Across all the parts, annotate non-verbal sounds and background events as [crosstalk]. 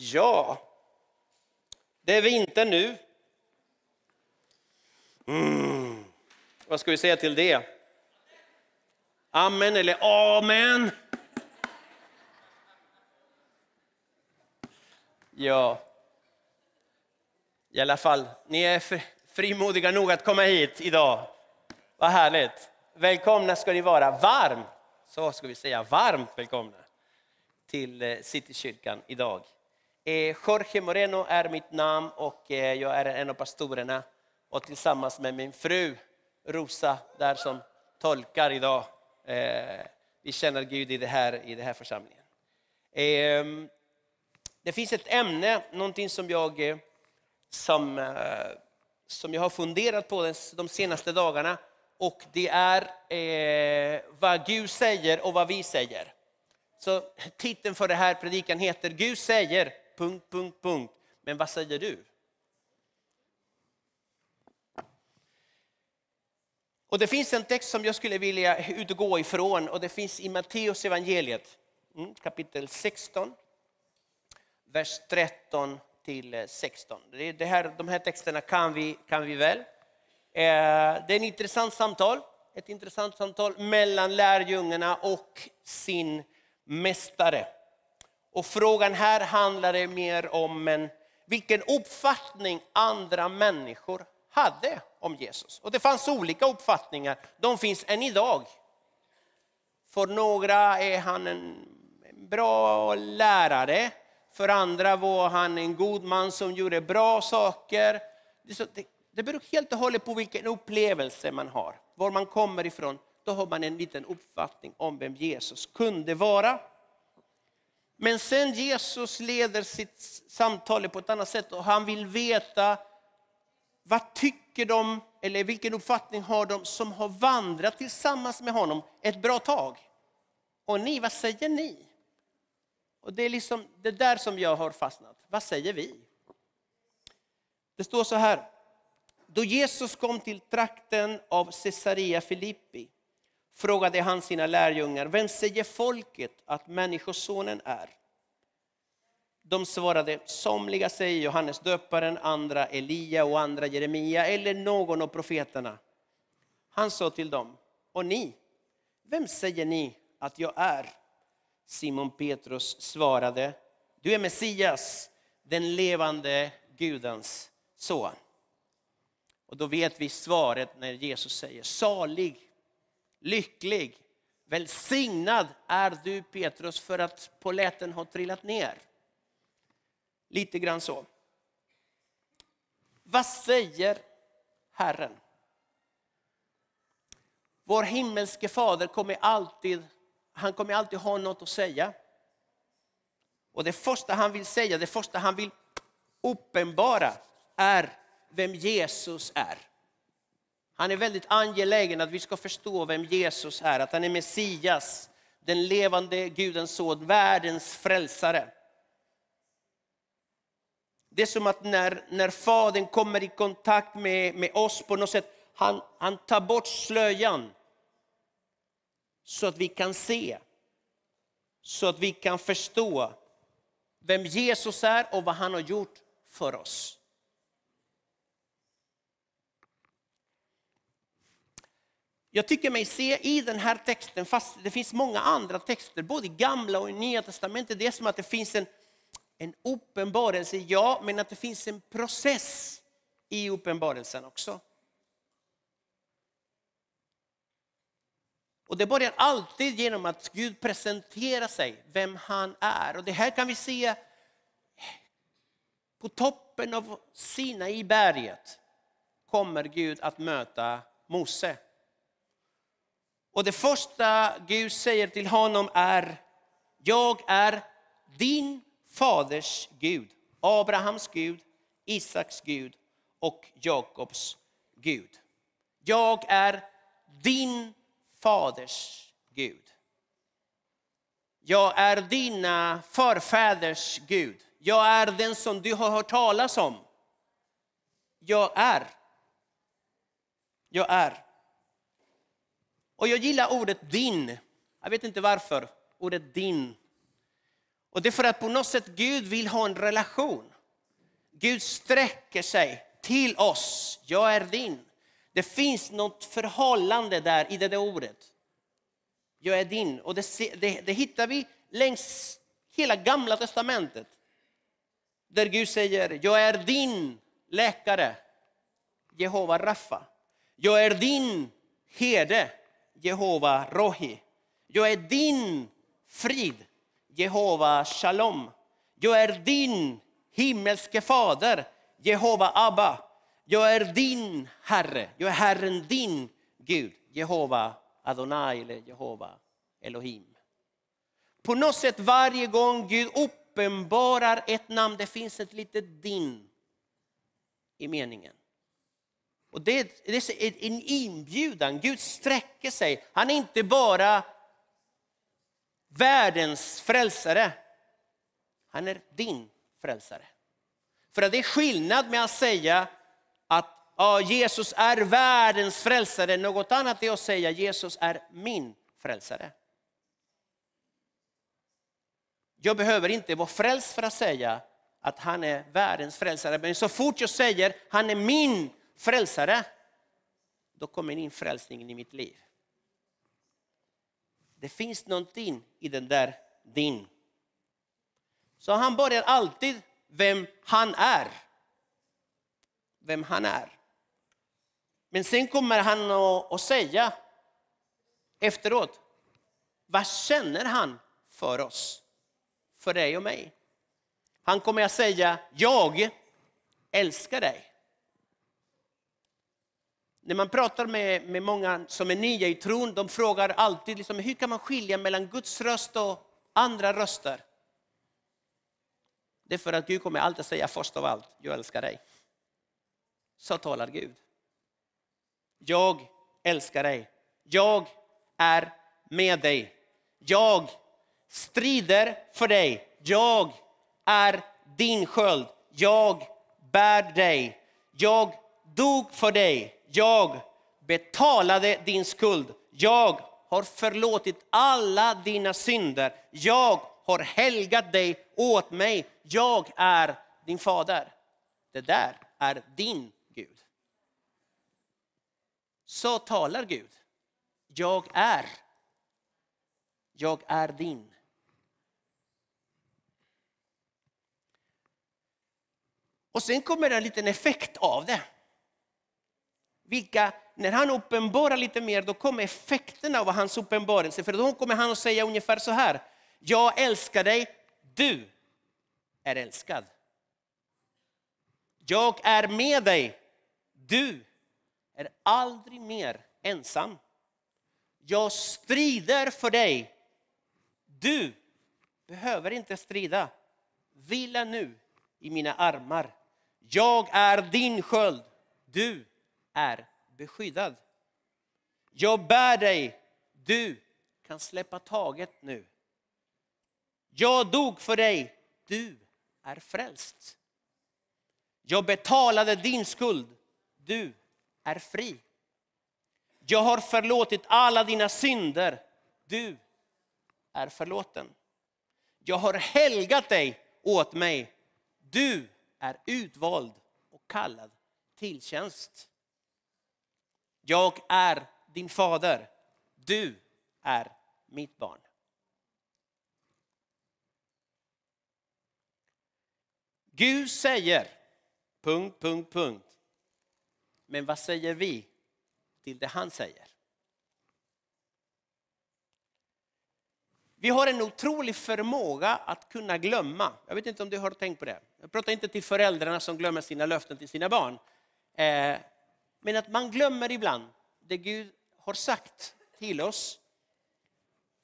Ja, det är vinter nu. Mm. Vad ska vi säga till det? Amen eller amen? Ja, i alla fall, ni är frimodiga nog att komma hit idag. Vad härligt. Välkomna ska ni vara. Varmt, så ska vi säga, varmt välkomna till eh, Citykyrkan idag. Eh, Jorge Moreno är mitt namn och eh, jag är en av pastorerna och tillsammans med min fru Rosa där som tolkar idag. Eh, vi känner Gud i det här, i det här församlingen. Ehm, det finns ett ämne, någonting som jag, som, som jag har funderat på de senaste dagarna och det är vad Gud säger och vad vi säger. Så titeln för det här predikan heter Gud säger... Punkt, punkt, punkt. Men vad säger du? Och Det finns en text som jag skulle vilja utgå ifrån och det finns i Matteus evangeliet mm, kapitel 16, vers 13 till 16. Det här, de här texterna kan vi, kan vi väl. Eh, det är ett intressant samtal, ett intressant samtal mellan lärjungarna och sin mästare. Och frågan här handlar mer om en, vilken uppfattning andra människor hade om Jesus. Och det fanns olika uppfattningar, de finns än idag. För några är han en bra lärare, för andra var han en god man som gjorde bra saker. Det, det beror helt och hållet på vilken upplevelse man har, var man kommer ifrån då har man en liten uppfattning om vem Jesus kunde vara. Men sen Jesus leder sitt samtal på ett annat sätt och han vill veta vad tycker de, eller vilken uppfattning har de som har vandrat tillsammans med honom ett bra tag? Och ni, vad säger ni? Och Det är liksom det där som jag har fastnat. Vad säger vi? Det står så här. Då Jesus kom till trakten av Caesarea Filippi frågade han sina lärjungar, vem säger folket att Människosonen är? De svarade, somliga säger Johannes döparen, andra Elia och andra Jeremia eller någon av profeterna. Han sa till dem, och ni, vem säger ni att jag är? Simon Petrus svarade, du är Messias, den levande Gudens son. Och då vet vi svaret när Jesus säger, salig lycklig, välsignad är du Petrus för att poletten har trillat ner. Lite grann så. Vad säger Herren? Vår himmelske fader kommer alltid, han kommer alltid ha något att säga. Och det första han vill säga, det första han vill uppenbara är vem Jesus är. Han är väldigt angelägen att vi ska förstå vem Jesus är, att han är Messias, den levande Gudens son, världens frälsare. Det är som att när, när Fadern kommer i kontakt med, med oss på något sätt, han, han tar bort slöjan så att vi kan se, så att vi kan förstå vem Jesus är och vad han har gjort för oss. Jag tycker mig se i den här texten, fast det finns många andra texter, både i gamla och i nya testamentet, det är som att det finns en, en uppenbarelse, ja, men att det finns en process i uppenbarelsen också. Och det börjar alltid genom att Gud presenterar sig, vem han är. Och det här kan vi se på toppen av Sinai berget kommer Gud att möta Mose. Och det första Gud säger till honom är, jag är din faders Gud. Abrahams Gud, Isaks Gud och Jakobs Gud. Jag är din faders Gud. Jag är dina förfäders Gud. Jag är den som du har hört talas om. Jag är. Jag är. Och jag gillar ordet din. Jag vet inte varför. Ordet din. Och det är för att på något sätt Gud vill ha en relation. Gud sträcker sig till oss. Jag är din. Det finns något förhållande där i det där ordet. Jag är din. Och det, det, det hittar vi längs hela gamla testamentet. Där Gud säger, jag är din läkare, Jehova Raffa. Jag är din herde, Jehova Rohi. Jag är din frid, Jehova Shalom. Jag är din himmelske fader, Jehova Abba. Jag är din Herre, jag är Herren din Gud, Jehova Adonai eller Jehova Elohim. På något sätt varje gång Gud uppenbarar ett namn, det finns ett litet din i meningen. Och det, det är en inbjudan, Gud sträcker sig. Han är inte bara världens frälsare, han är din frälsare. För att det är skillnad med att säga att ja, Jesus är världens frälsare, något annat är att säga Jesus är min frälsare. Jag behöver inte vara frälst för att säga att han är världens frälsare, men så fort jag säger han är min frälsare, då kommer in frälsningen i mitt liv. Det finns någonting i den där din. Så han börjar alltid vem han är. Vem han är. Men sen kommer han att säga efteråt, vad känner han för oss? För dig och mig. Han kommer att säga, jag älskar dig. När man pratar med, med många som är nya i tron, de frågar alltid liksom, hur kan man skilja mellan Guds röst och andra röster. Det är för att Gud kommer alltid säga först av allt, jag älskar dig. Så talar Gud. Jag älskar dig. Jag är med dig. Jag strider för dig. Jag är din sköld. Jag bär dig. Jag dog för dig. Jag betalade din skuld. Jag har förlåtit alla dina synder. Jag har helgat dig åt mig. Jag är din fader. Det där är din Gud. Så talar Gud. Jag är. Jag är din. Och sen kommer det en liten effekt av det. Vilka, när han uppenbarar lite mer, då kommer effekterna av hans uppenbarelse. För då kommer han att säga ungefär så här. Jag älskar dig, du är älskad. Jag är med dig, du är aldrig mer ensam. Jag strider för dig, du behöver inte strida. Vila nu i mina armar. Jag är din sköld, du är beskyddad. Jag bär dig, du kan släppa taget nu. Jag dog för dig, du är frälst. Jag betalade din skuld, du är fri. Jag har förlåtit alla dina synder, du är förlåten. Jag har helgat dig åt mig, du är utvald och kallad till tjänst. Jag är din fader, du är mitt barn. Gud säger punkt, punkt, punkt. Men vad säger vi till det han säger? Vi har en otrolig förmåga att kunna glömma. Jag vet inte om du har tänkt på det. Jag pratar inte till föräldrarna som glömmer sina löften till sina barn. Eh, men att man glömmer ibland det Gud har sagt till oss.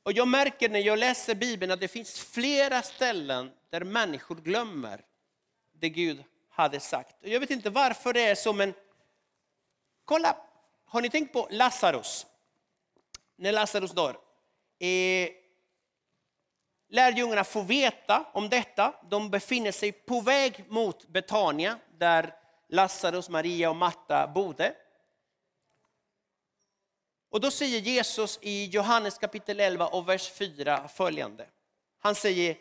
Och jag märker när jag läser Bibeln att det finns flera ställen där människor glömmer det Gud hade sagt. Jag vet inte varför det är så, men kolla, har ni tänkt på Lazarus? När Lazarus dör. Eh, lärjungarna får veta om detta. De befinner sig på väg mot Betania, där Lazarus, Maria och Marta bodde. Och då säger Jesus i Johannes kapitel 11 och vers 4 följande. Han säger,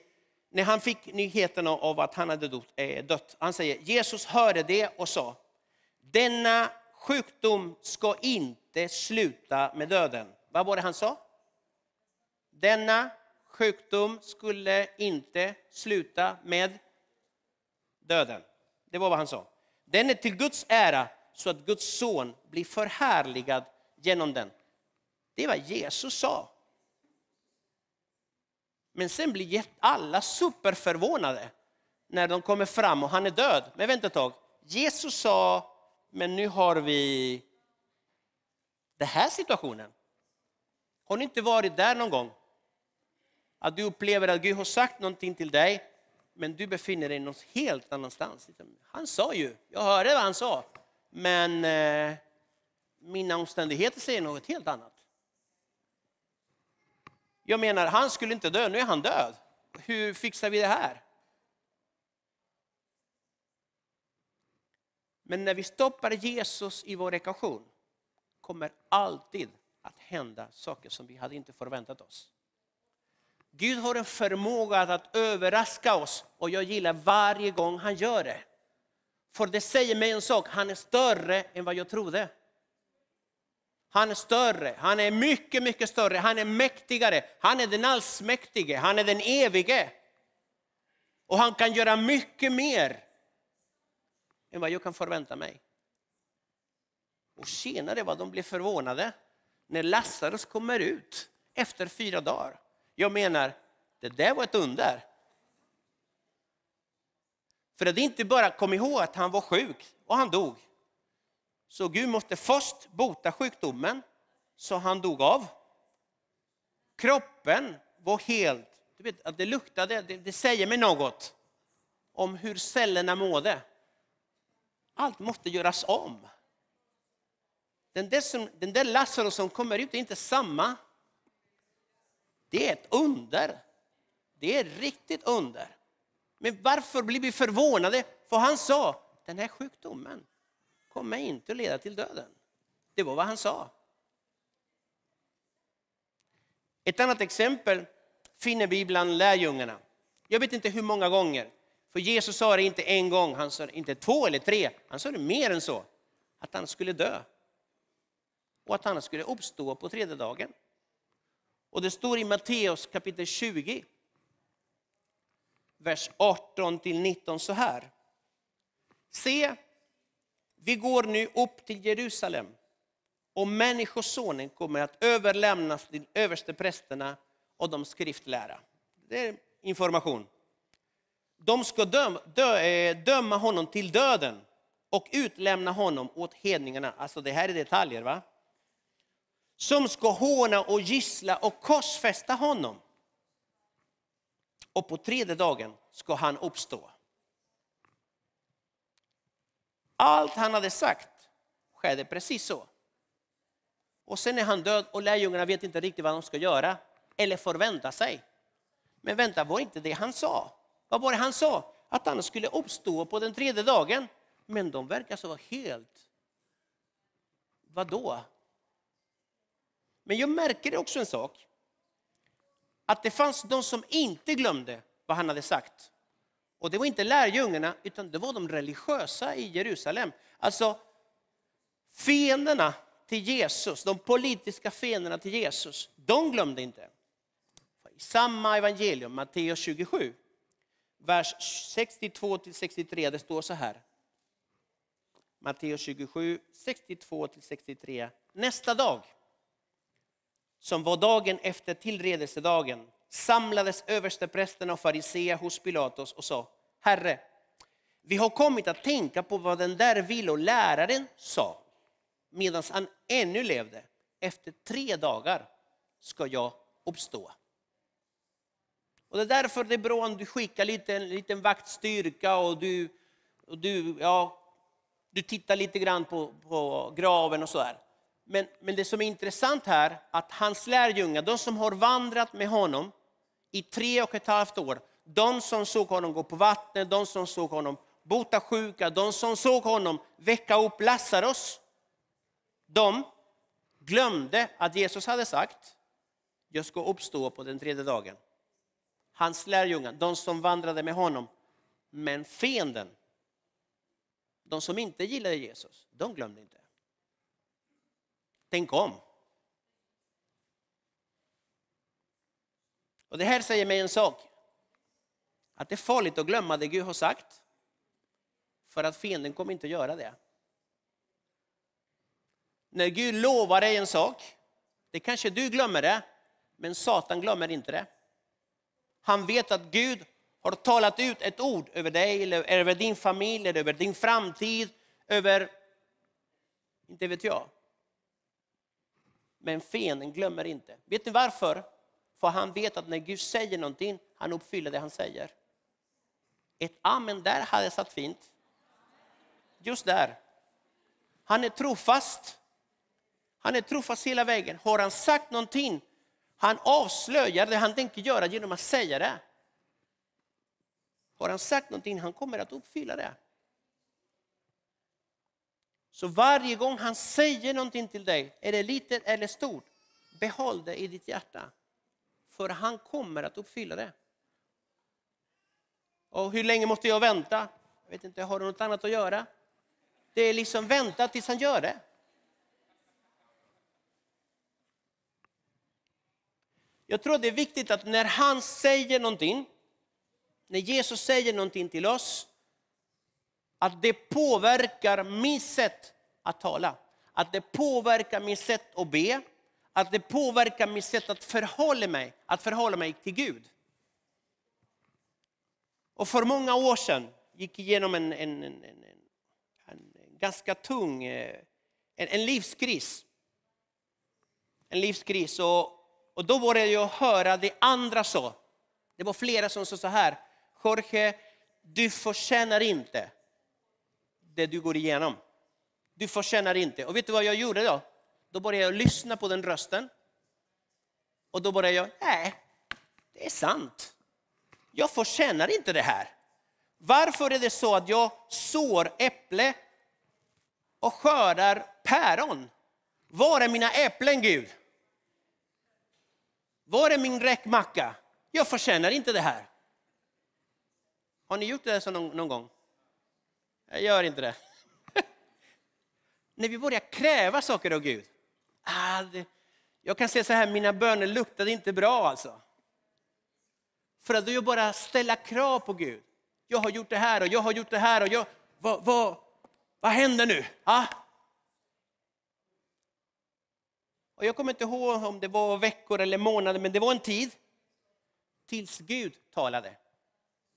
när han fick nyheten av att han hade eh, dött. Han säger, Jesus hörde det och sa, denna sjukdom ska inte sluta med döden. Vad var det han sa? Denna sjukdom skulle inte sluta med döden. Det var vad han sa. Den är till Guds ära så att Guds son blir förhärligad genom den. Det är vad Jesus sa. Men sen blir alla superförvånade när de kommer fram och han är död. Men vänta ett tag. Jesus sa, men nu har vi den här situationen. Har ni inte varit där någon gång? Att du upplever att Gud har sagt någonting till dig, men du befinner dig någon helt annanstans. Han sa ju, jag hörde vad han sa, men eh, mina omständigheter säger något helt annat. Jag menar, han skulle inte dö, nu är han död. Hur fixar vi det här? Men när vi stoppar Jesus i vår ekvation kommer alltid att hända saker som vi hade inte förväntat oss. Gud har en förmåga att överraska oss och jag gillar varje gång han gör det. För det säger mig en sak, han är större än vad jag trodde. Han är större, han är mycket, mycket större, han är mäktigare, han är den allsmäktige, han är den evige. Och han kan göra mycket mer än vad jag kan förvänta mig. Och senare var de blev förvånade när Lazarus kommer ut efter fyra dagar. Jag menar, det där var ett under. För att inte bara kom ihåg att han var sjuk och han dog. Så Gud måste först bota sjukdomen, så han dog av. Kroppen var helt, du vet att det luktade, det, det säger mig något om hur cellerna mådde. Allt måste göras om. Den där, som, den där Lazarus som kommer ut är inte samma. Det är ett under. Det är ett riktigt under. Men varför blir vi förvånade? För han sa, den här sjukdomen kommer inte att leda till döden. Det var vad han sa. Ett annat exempel finner vi bland lärjungarna. Jag vet inte hur många gånger. För Jesus sa det inte en gång, han sa inte två eller tre. Han sa det mer än så. Att han skulle dö. Och att han skulle uppstå på tredje dagen. Och det står i Matteus kapitel 20, vers 18 till 19 så här. Se, vi går nu upp till Jerusalem och Människosonen kommer att överlämnas till översteprästerna och de skriftlära. Det är information. De ska döma, dö, eh, döma honom till döden och utlämna honom åt hedningarna. Alltså det här är detaljer. va? Som ska håna och gissla och korsfästa honom. Och på tredje dagen ska han uppstå. Allt han hade sagt skedde precis så. Och sen är han död och lärjungarna vet inte riktigt vad de ska göra eller förvänta sig. Men vänta, var inte det han sa? Vad var det han sa? Att han skulle uppstå på den tredje dagen. Men de verkar så helt... Vadå? Men jag märker också en sak. Att det fanns de som inte glömde vad han hade sagt. Och det var inte lärjungarna, utan det var de religiösa i Jerusalem. Alltså fienderna till Jesus, de politiska fienderna till Jesus, de glömde inte. I samma evangelium, Matteus 27, vers 62 63, det står så här. Matteus 27, 62 63. Nästa dag, som var dagen efter tillredelsedagen, samlades översteprästerna och fariséer hos Pilatus och sa, Herre, vi har kommit att tänka på vad den där viloläraren sa medan han ännu levde. Efter tre dagar ska jag uppstå. Och det är därför det är bra om du skickar lite, en liten vaktstyrka och du, och du, ja, du tittar lite grann på, på graven och sådär. Men, men det som är intressant här, att hans lärjungar, de som har vandrat med honom i tre och ett halvt år, de som såg honom gå på vattnet, de som såg honom bota sjuka, de som såg honom väcka upp Lazarus, de glömde att Jesus hade sagt, jag ska uppstå på den tredje dagen. hans lärjungar, de som vandrade med honom. Men fienden, de som inte gillade Jesus, de glömde inte. Tänk om. Och Det här säger mig en sak. Att det är farligt att glömma det Gud har sagt. För att fienden kommer inte att göra det. När Gud lovar dig en sak, det kanske du glömmer det, men Satan glömmer inte det. Han vet att Gud har talat ut ett ord över dig, eller över din familj, eller över din framtid, över, inte vet jag. Men fienden glömmer inte. Vet ni varför? För han vet att när Gud säger någonting, han uppfyller det han säger. Ett amen där hade satt fint. Just där. Han är trofast. Han är trofast hela vägen. Har han sagt någonting, han avslöjar det han tänker göra genom att säga det. Har han sagt någonting, han kommer att uppfylla det. Så varje gång han säger någonting till dig, är det litet eller stort, behåll det i ditt hjärta. För han kommer att uppfylla det. Och hur länge måste jag vänta? Jag vet inte, har du något annat att göra? Det är liksom vänta tills han gör det. Jag tror det är viktigt att när han säger någonting, när Jesus säger någonting till oss, att det påverkar mitt sätt att tala. Att det påverkar mitt sätt att be. Att det påverkar mitt sätt att förhålla mig, att förhålla mig till Gud. Och för många år sedan gick jag igenom en, en, en, en, en ganska tung eh, en, en livskris. En livskris. Och, och då började jag höra det andra sa. Det var flera som sa så här, Jorge, du förtjänar inte det du går igenom. Du förtjänar inte. Och vet du vad jag gjorde då? Då började jag lyssna på den rösten. Och då började jag, nej, det är sant. Jag förtjänar inte det här. Varför är det så att jag sår äpple och skördar päron? Var är mina äpplen, Gud? Var är min räkmacka? Jag förtjänar inte det här. Har ni gjort det så någon, någon gång? Jag gör inte det. [laughs] När vi börjar kräva saker av Gud. Ah, det, jag kan säga så här, mina böner luktade inte bra alltså. För att jag bara ställa krav på Gud. Jag har gjort det här och jag har gjort det här och jag, vad, vad, vad händer nu? Ah? Och jag kommer inte ihåg om det var veckor eller månader, men det var en tid tills Gud talade.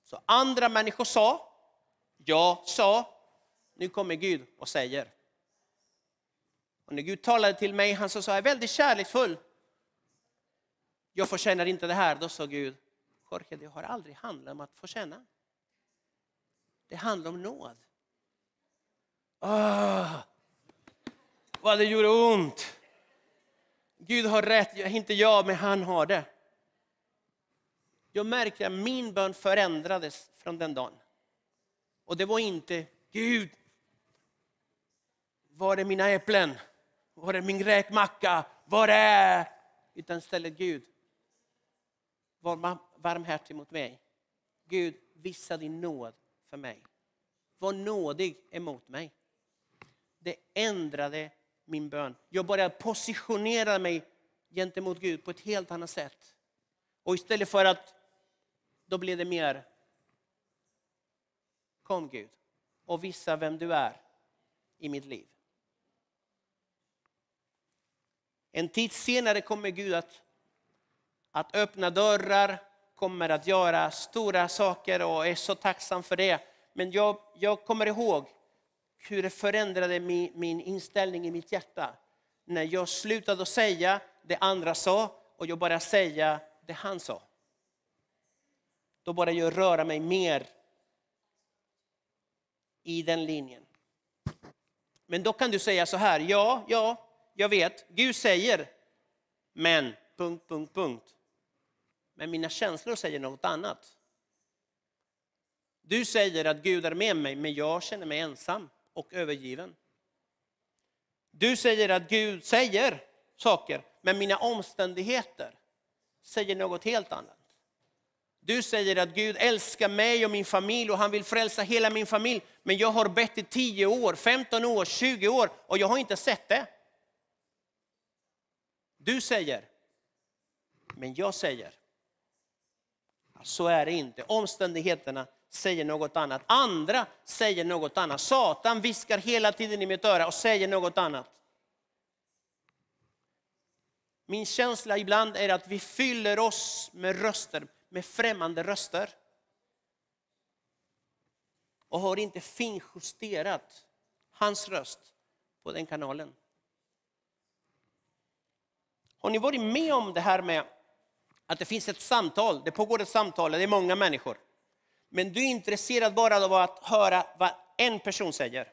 Så andra människor sa, jag sa, nu kommer Gud och säger. Och när Gud talade till mig, han sa så är väldigt kärleksfull. Jag förtjänar inte det här. Då sa Gud, Jorge, det har aldrig handlat om att förtjäna. Det handlar om nåd. Oh, vad det gjorde ont. Gud har rätt, inte jag, men han har det. Jag märkte att min bön förändrades från den dagen. Och det var inte Gud, var är mina äpplen? Var är min räkmacka? Var är... Utan istället Gud, var varmhärtig mot mig. Gud, visa din nåd för mig. Var nådig emot mig. Det ändrade min bön. Jag började positionera mig gentemot Gud på ett helt annat sätt. Och istället för att, då blev det mer, kom Gud och visa vem du är i mitt liv. En tid senare kommer Gud att, att öppna dörrar, kommer att göra stora saker och är så tacksam för det. Men jag, jag kommer ihåg hur det förändrade min, min inställning i mitt hjärta. När jag slutade att säga det andra sa och jag började säga det han sa. Då började jag röra mig mer i den linjen. Men då kan du säga så här, ja, ja, jag vet, Gud säger, men, punkt, punkt, punkt. Men mina känslor säger något annat. Du säger att Gud är med mig, men jag känner mig ensam och övergiven. Du säger att Gud säger saker, men mina omständigheter säger något helt annat. Du säger att Gud älskar mig och min familj och han vill frälsa hela min familj. Men jag har bett i 10 år, 15 år, 20 år och jag har inte sett det. Du säger, men jag säger. Så är det inte. Omständigheterna säger något annat. Andra säger något annat. Satan viskar hela tiden i mitt öra och säger något annat. Min känsla ibland är att vi fyller oss med röster, med främmande röster. Och har inte finjusterat hans röst på den kanalen. Har ni varit med om det här med att det finns ett samtal, det pågår ett samtal, det är många människor. Men du är intresserad bara av att höra vad en person säger.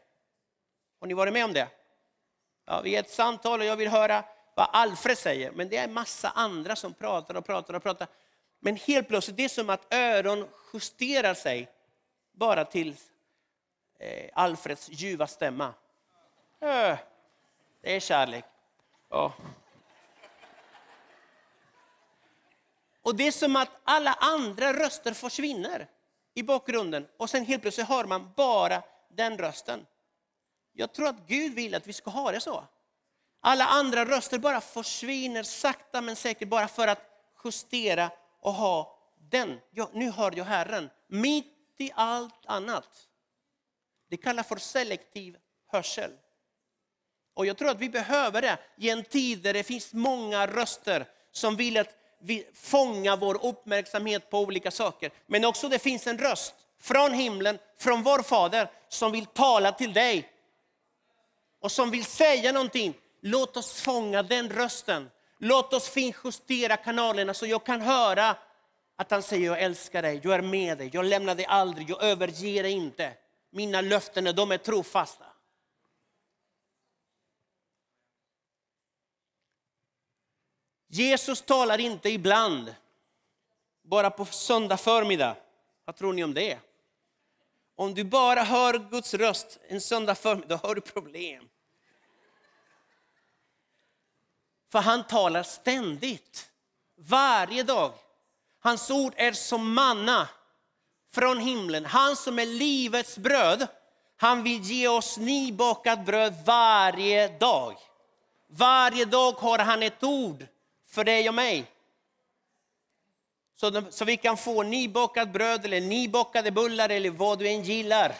Har ni varit med om det? Ja, vi är ett samtal och jag vill höra vad Alfred säger, men det är en massa andra som pratar och pratar och pratar. Men helt plötsligt, det är som att öron justerar sig bara till eh, Alfreds ljuva stämma. Äh, det är kärlek. Ja. Och det är som att alla andra röster försvinner i bakgrunden och sen helt plötsligt hör man bara den rösten. Jag tror att Gud vill att vi ska ha det så. Alla andra röster bara försvinner sakta men säkert bara för att justera och ha den. Ja, nu hör jag Herren mitt i allt annat. Det kallas för selektiv hörsel. Och jag tror att vi behöver det i en tid där det finns många röster som vill att vi fångar vår uppmärksamhet på olika saker. Men också det finns en röst från himlen, från vår Fader, som vill tala till dig. Och som vill säga någonting. Låt oss fånga den rösten. Låt oss finjustera kanalerna så jag kan höra att han säger jag älskar dig, jag är med dig, jag lämnar dig aldrig, jag överger dig inte. Mina löften de är trofasta. Jesus talar inte ibland, bara på söndag förmiddag. Vad tror ni om det? Om du bara hör Guds röst en söndag förmiddag, då har du problem. För han talar ständigt, varje dag. Hans ord är som manna från himlen. Han som är livets bröd, han vill ge oss nybakat bröd varje dag. Varje dag har han ett ord för dig och mig. Så, så vi kan få nybakat bröd eller nybakade bullar eller vad du än gillar.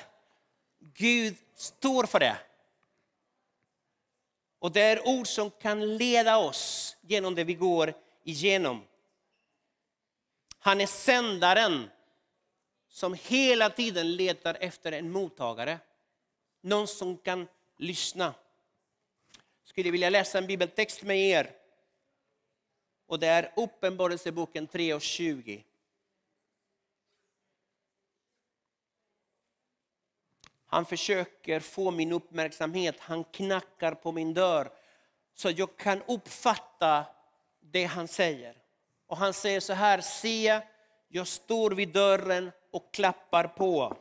Gud står för det. Och det är ord som kan leda oss genom det vi går igenom. Han är sändaren som hela tiden letar efter en mottagare. Någon som kan lyssna. Jag skulle vilja läsa en bibeltext med er och det är Uppenbarelseboken 3 och 20. Han försöker få min uppmärksamhet, han knackar på min dörr så jag kan uppfatta det han säger. Och han säger så här, se, jag står vid dörren och klappar på.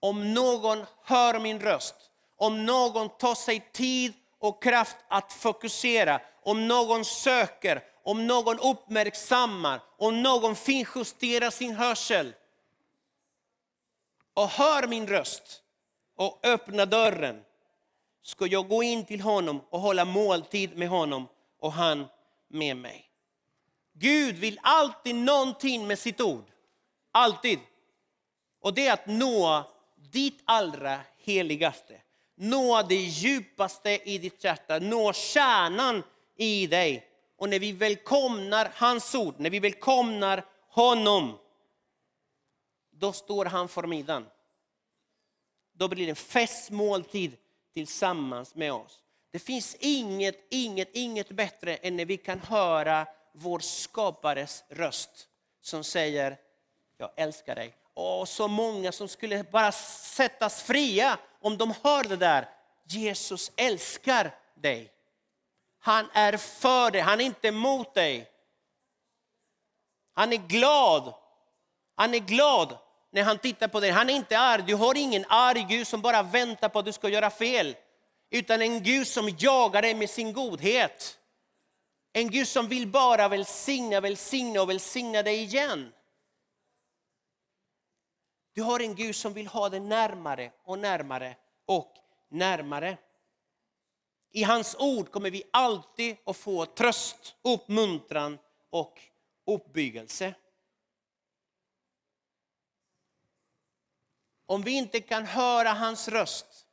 Om någon hör min röst, om någon tar sig tid och kraft att fokusera, om någon söker, om någon uppmärksammar, om någon finjusterar sin hörsel och hör min röst och öppnar dörren ska jag gå in till honom och hålla måltid med honom och han med mig. Gud vill alltid någonting med sitt ord. Alltid. Och det är att nå ditt allra heligaste. Nå det djupaste i ditt hjärta, nå kärnan i dig. Och när vi välkomnar hans ord, när vi välkomnar honom, då står han för middagen. Då blir det en festmåltid tillsammans med oss. Det finns inget, inget, inget bättre än när vi kan höra vår skapares röst som säger, jag älskar dig. Och så många som skulle bara sättas fria om de hör det där. Jesus älskar dig. Han är för dig, han är inte emot dig. Han är glad. Han är glad när han tittar på dig. Han är inte arg. Du har ingen arg Gud som bara väntar på att du ska göra fel. Utan en Gud som jagar dig med sin godhet. En Gud som vill bara välsigna, välsigna och välsigna dig igen. Du har en Gud som vill ha dig närmare och närmare och närmare. I hans ord kommer vi alltid att få tröst, uppmuntran och uppbyggelse. Om vi inte kan höra hans röst,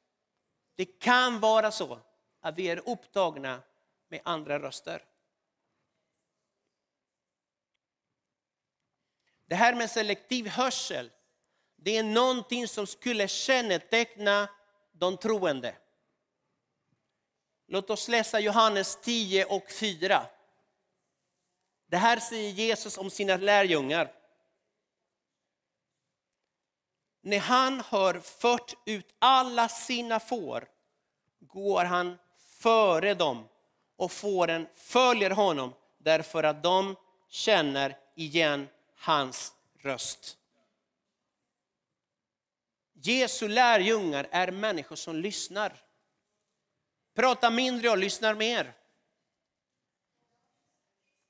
det kan vara så att vi är upptagna med andra röster. Det här med selektiv hörsel, det är någonting som skulle känneteckna de troende. Låt oss läsa Johannes 10 och 4. Det här säger Jesus om sina lärjungar. När han har fört ut alla sina får går han före dem och fåren följer honom därför att de känner igen hans röst. Jesu lärjungar är människor som lyssnar. Pratar mindre och lyssnar mer.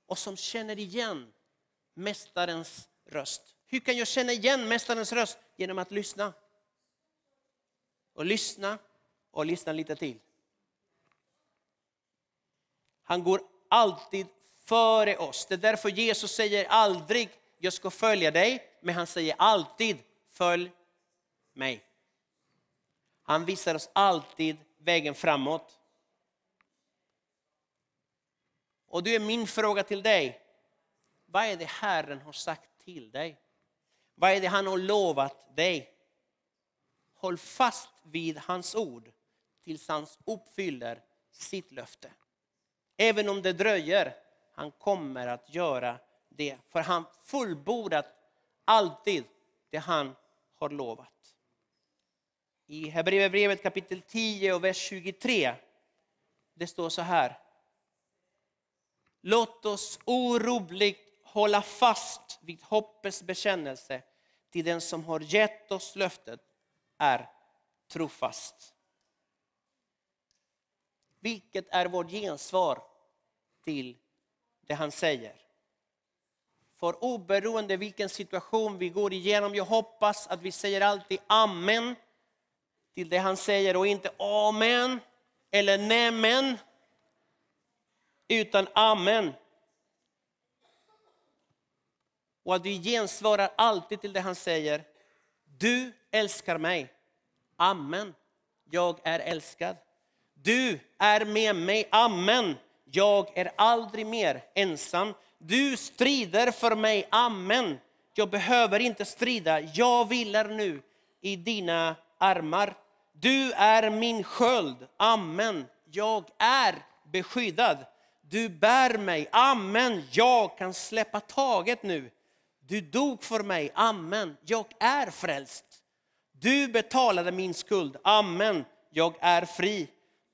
Och som känner igen Mästarens röst. Hur kan jag känna igen Mästarens röst? Genom att lyssna. Och lyssna och lyssna lite till. Han går alltid före oss. Det är därför Jesus säger aldrig jag ska följa dig, men han säger alltid följ mig. Han visar oss alltid vägen framåt. Och då är min fråga till dig, vad är det Herren har sagt till dig? Vad är det han har lovat dig? Håll fast vid hans ord tills han uppfyller sitt löfte. Även om det dröjer, han kommer att göra det. För han fullbordat alltid det han har lovat. I Hebreerbrevet kapitel 10 och vers 23, det står så här. Låt oss orubbligt hålla fast vid hoppets bekännelse till den som har gett oss löftet är trofast. Vilket är vårt gensvar till det han säger? För oberoende vilken situation vi går igenom, jag hoppas att vi säger alltid amen till det han säger och inte amen eller nämen. Utan amen. Och att vi gensvarar alltid till det han säger. Du älskar mig. Amen. Jag är älskad. Du är med mig. Amen. Jag är aldrig mer ensam. Du strider för mig. Amen. Jag behöver inte strida. Jag vilar nu i dina armar. Du är min sköld. Amen. Jag är beskyddad. Du bär mig. Amen. Jag kan släppa taget nu. Du dog för mig. Amen. Jag är frälst. Du betalade min skuld. Amen. Jag är fri.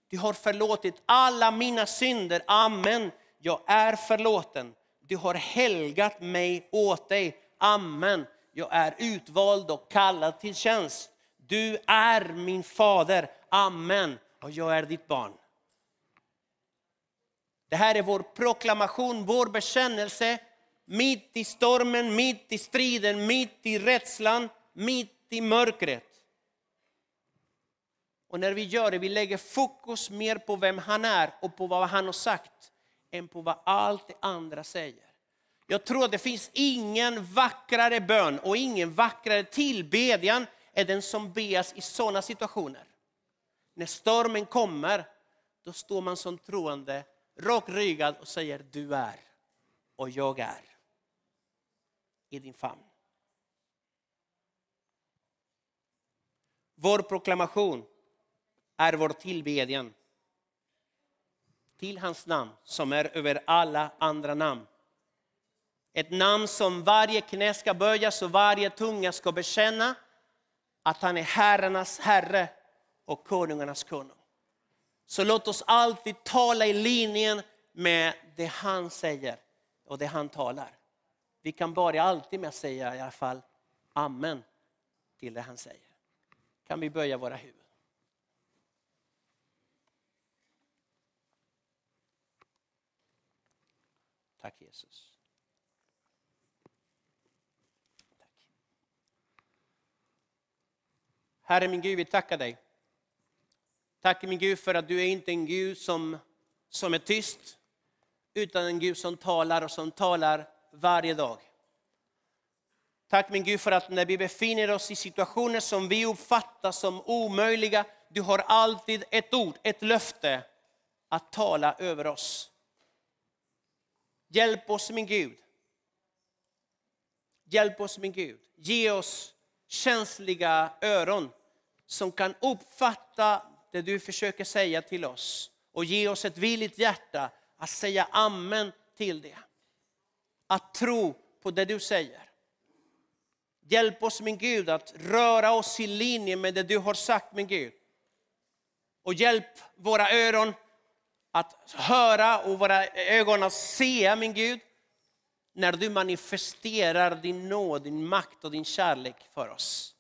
Du har förlåtit alla mina synder. Amen. Jag är förlåten. Du har helgat mig åt dig. Amen. Jag är utvald och kallad till tjänst. Du är min fader. Amen. Och jag är ditt barn. Det här är vår proklamation, vår bekännelse. Mitt i stormen, mitt i striden, mitt i rädslan, mitt i mörkret. Och när vi gör det, vi lägger fokus mer på vem han är och på vad han har sagt, än på vad allt det andra säger. Jag tror att det finns ingen vackrare bön och ingen vackrare tillbedjan än den som bes i sådana situationer. När stormen kommer, då står man som troende rakryggad och säger du är och jag är i din famn. Vår proklamation är vår tillbedjan till hans namn som är över alla andra namn. Ett namn som varje knä ska böjas och varje tunga ska bekänna att han är herrarnas herre och konungarnas konung. Så låt oss alltid tala i linjen med det han säger och det han talar. Vi kan börja alltid med att säga i alla fall amen till det han säger. Kan vi böja våra huvuden? Tack Jesus. Tack. Herre min Gud, vi tackar dig. Tack min Gud för att du är inte en Gud som, som är tyst, utan en Gud som talar och som talar varje dag. Tack min Gud för att när vi befinner oss i situationer som vi uppfattar som omöjliga, du har alltid ett ord, ett löfte att tala över oss. Hjälp oss min Gud. Hjälp oss min Gud. Ge oss känsliga öron som kan uppfatta det du försöker säga till oss. Och ge oss ett villigt hjärta att säga amen till det. Att tro på det du säger. Hjälp oss min Gud att röra oss i linje med det du har sagt min Gud. Och hjälp våra öron att höra och våra ögon att se min Gud. När du manifesterar din nåd, din makt och din kärlek för oss.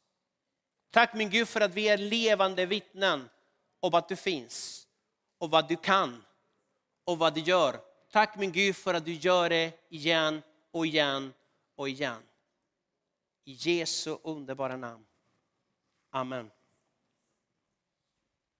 Tack min Gud för att vi är levande vittnen om att du finns och vad du kan och vad du gör. Tack min Gud för att du gör det igen och igen och igen. I Jesu underbara namn. Amen.